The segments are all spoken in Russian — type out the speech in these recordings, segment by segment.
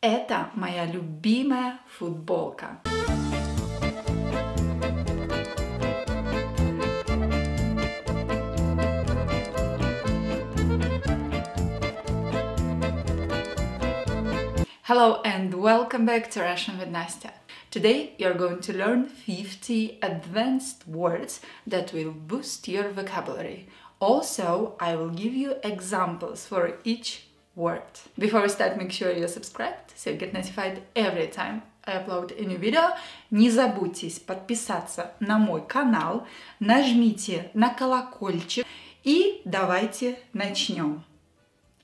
Это моя любимая футболка. Hello and welcome back to Russian with Nastya. Today you're going to learn 50 advanced words that will boost your vocabulary. Also, I will give you examples for each word. Before we start, make sure you're subscribed so you get notified every time I upload a new video. Не забудьте подписаться на мой канал, нажмите на колокольчик и давайте начнем.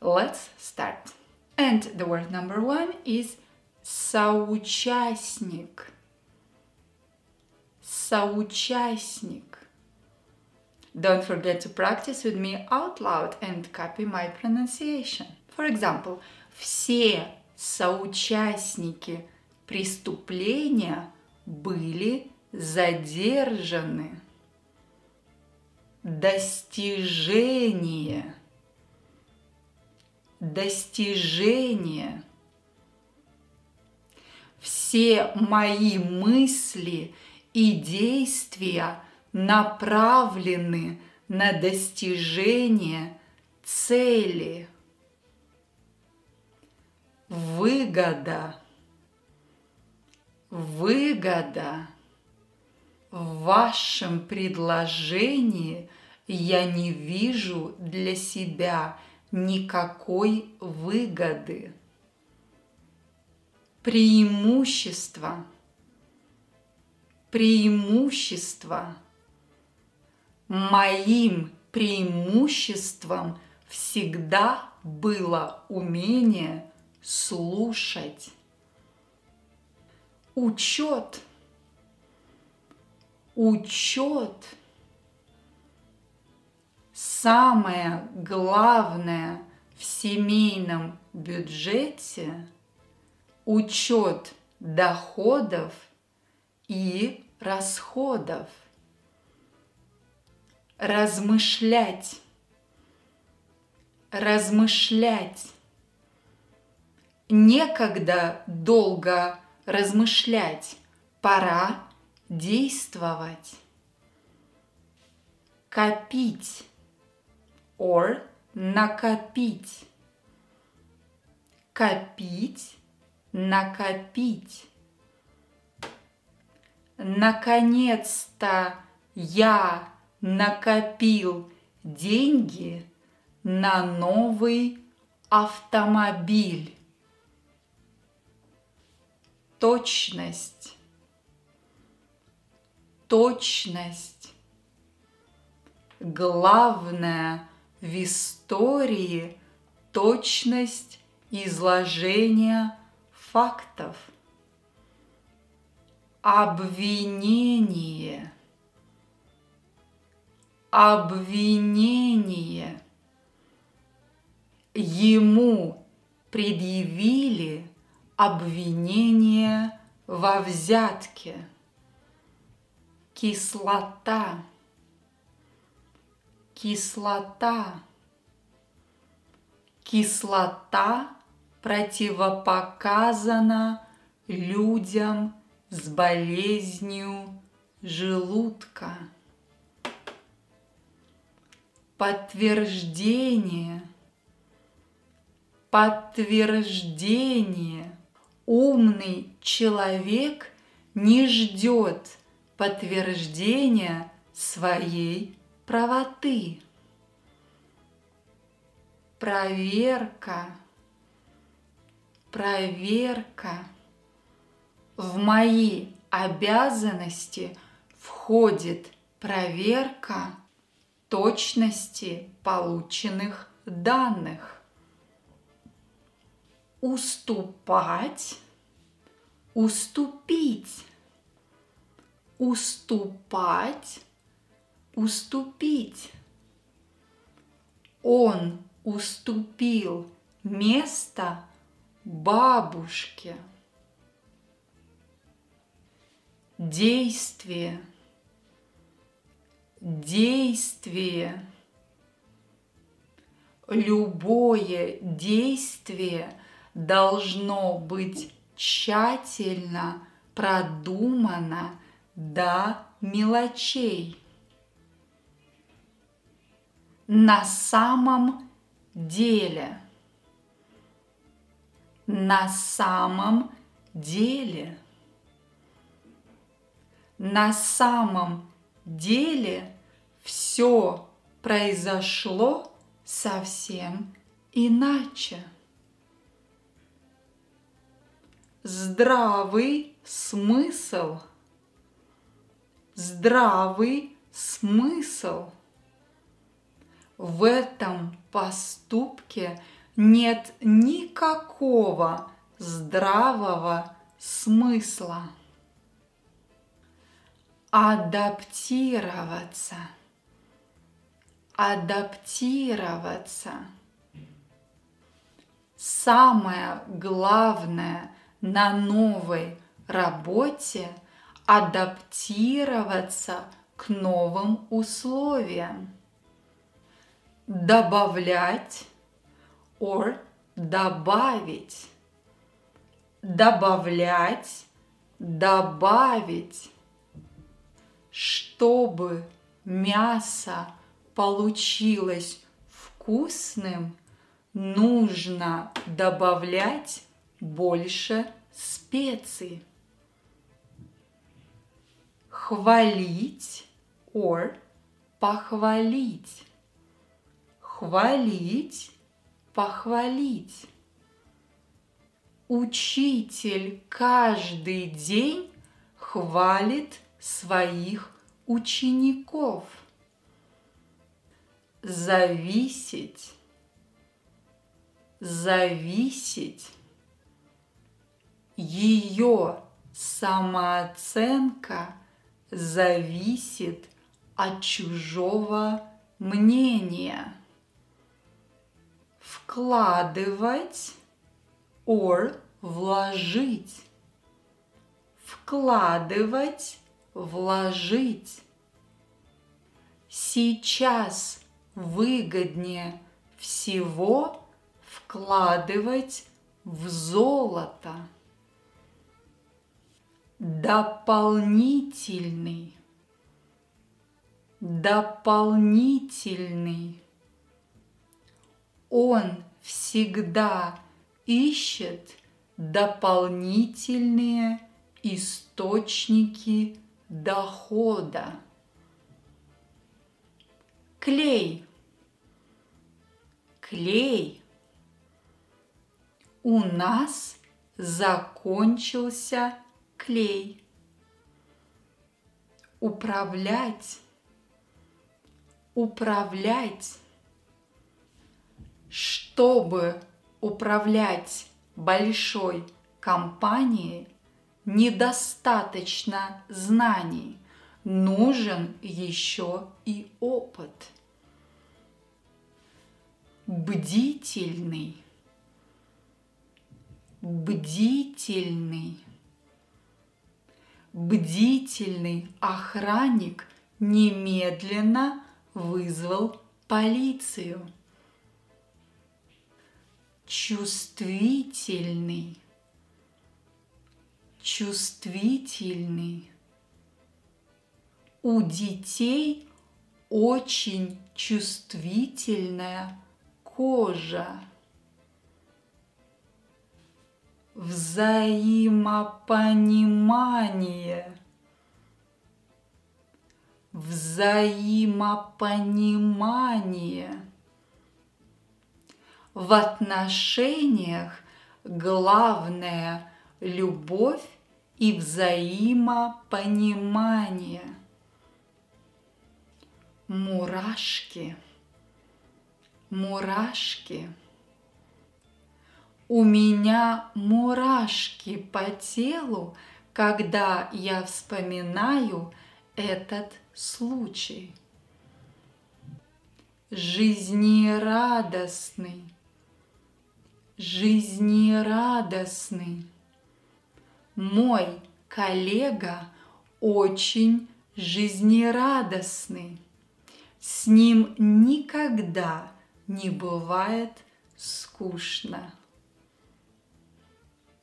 Let's start. And the word number one is соучастник. Соучастник. Don't forget to practice with me out loud and copy my pronunciation. For example, все соучастники преступления были задержаны. Достижение. Достижение. Все мои мысли и действия направлены на достижение цели выгода, выгода. В вашем предложении я не вижу для себя никакой выгоды. Преимущество. Преимущество. Моим преимуществом всегда было умение слушать. Учет. Учет. Самое главное в семейном бюджете – учет доходов и расходов. Размышлять. Размышлять некогда долго размышлять, пора действовать. Копить or накопить. Копить, накопить. Наконец-то я накопил деньги на новый автомобиль точность, точность. Главное в истории точность изложения фактов. Обвинение. Обвинение. Ему предъявили обвинение во взятке, кислота, кислота, кислота противопоказана людям с болезнью желудка. Подтверждение, подтверждение – умный человек не ждет подтверждения своей правоты. Проверка, проверка. В мои обязанности входит проверка точности полученных данных уступать, уступить, уступать, уступить. Он уступил место бабушке. Действие, действие, любое действие – должно быть тщательно продумано до мелочей. На самом деле. На самом деле. На самом деле все произошло совсем иначе. Здравый смысл. Здравый смысл. В этом поступке нет никакого здравого смысла. Адаптироваться. Адаптироваться. Самое главное на новой работе – адаптироваться к новым условиям. Добавлять or добавить. Добавлять, добавить. Чтобы мясо получилось вкусным, нужно добавлять больше специй. Хвалить or похвалить. Хвалить, похвалить. Учитель каждый день хвалит своих учеников. Зависеть, зависеть. Ее самооценка зависит от чужого мнения. Вкладывать or вложить. Вкладывать, вложить. Сейчас выгоднее всего вкладывать в золото. Дополнительный. Дополнительный. Он всегда ищет дополнительные источники дохода. Клей. Клей. У нас закончился клей. Управлять. Управлять. Чтобы управлять большой компанией, недостаточно знаний, нужен еще и опыт. Бдительный. Бдительный. Бдительный охранник немедленно вызвал полицию чувствительный, чувствительный. У детей очень чувствительная кожа. Взаимопонимание. Взаимопонимание в отношениях главное – любовь и взаимопонимание. Мурашки, мурашки. У меня мурашки по телу, когда я вспоминаю этот случай. Жизнерадостный, жизнерадостный. Мой коллега очень жизнерадостный. С ним никогда не бывает скучно.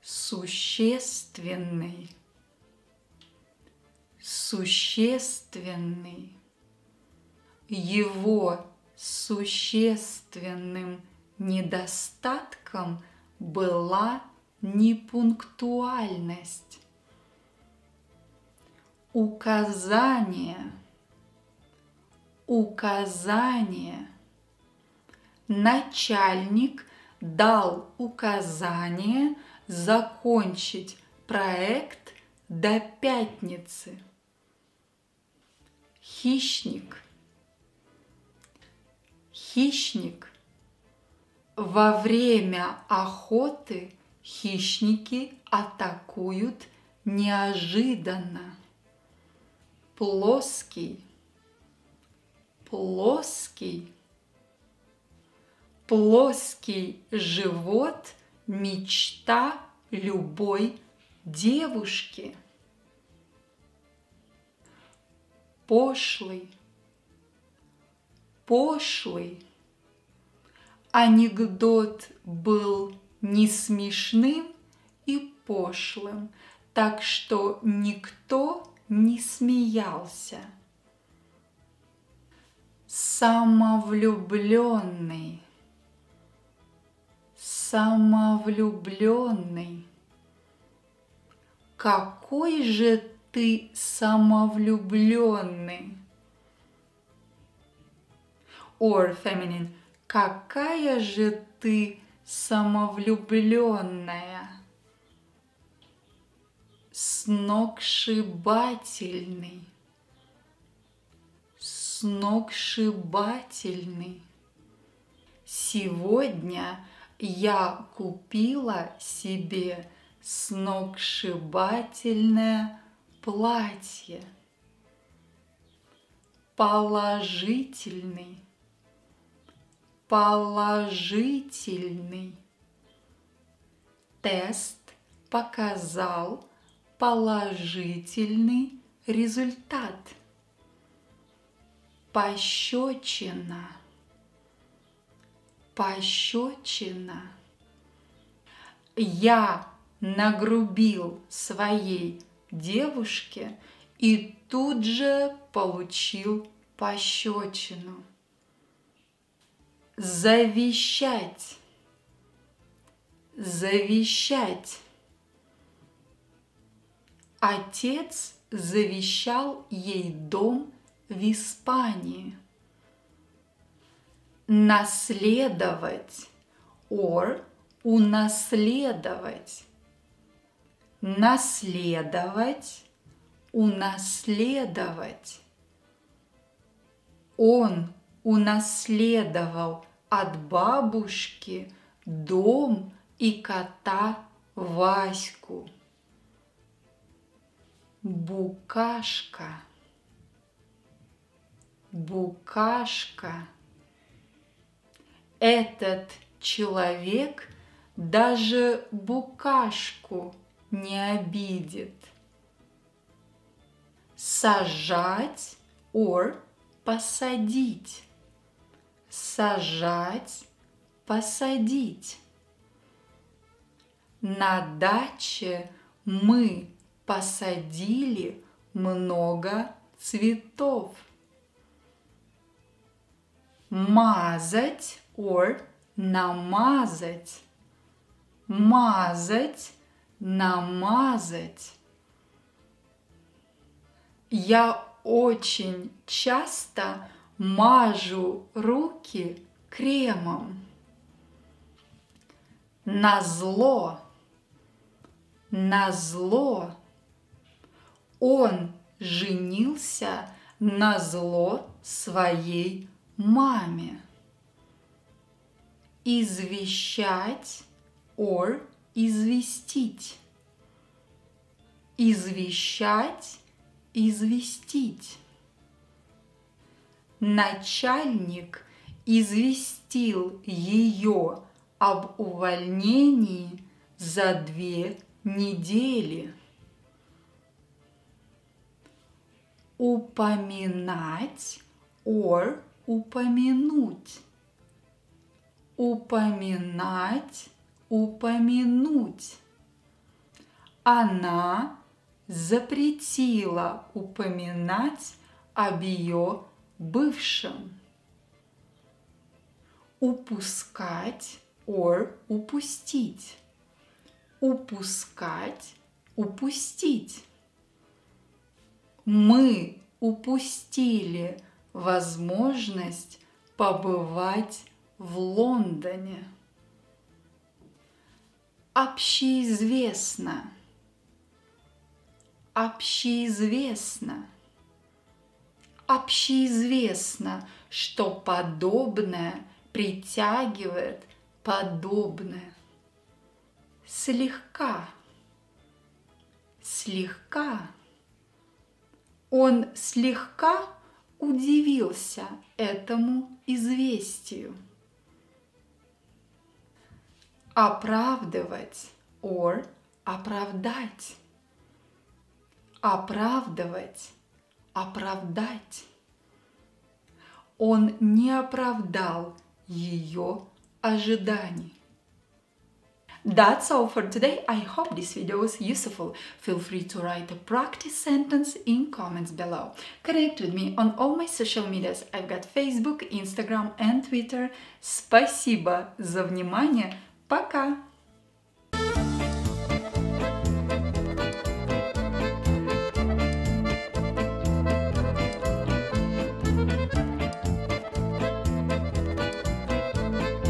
Существенный, существенный. Его существенным недостатком была непунктуальность. Указание, указание. Начальник дал указание закончить проект до пятницы. Хищник. Хищник. Во время охоты хищники атакуют неожиданно. Плоский. Плоский. Плоский живот – мечта любой девушки. Пошлый. Пошлый. Анекдот был не смешным и пошлым, так что никто не смеялся. Самовлюбленный, самовлюбленный. Какой же ты самовлюбленный? Or feminine, какая же ты самовлюбленная, сногсшибательный, сногсшибательный. Сегодня я купила себе сногсшибательное платье. Положительный положительный. Тест показал положительный результат. Пощечина. Пощечина. Я нагрубил своей девушке и тут же получил пощечину завещать, завещать. Отец завещал ей дом в Испании. Наследовать or унаследовать. Наследовать, унаследовать. Он унаследовал от бабушки дом и кота Ваську. Букашка. Букашка. Этот человек даже букашку не обидит. Сажать or посадить сажать, посадить. На даче мы посадили много цветов. Мазать or намазать. Мазать, намазать. Я очень часто мажу руки кремом. На зло, на зло. Он женился на зло своей маме. Извещать or известить. Извещать, известить начальник известил ее об увольнении за две недели. Упоминать or упомянуть. Упоминать, упомянуть. Она запретила упоминать об ее бывшем. Упускать or упустить. Упускать, упустить. Мы упустили возможность побывать в Лондоне. Общеизвестно. Общеизвестно. Общеизвестно, что подобное притягивает подобное. Слегка. Слегка. Он слегка удивился этому известию. Оправдывать or оправдать. Оправдывать, оправдать. Он не оправдал ее ожиданий. That's all for today. I hope this video was useful. Feel free to write a practice sentence in comments below. Connect with me on all my social medias. I've got Facebook, Instagram and Twitter. Спасибо за внимание. Пока!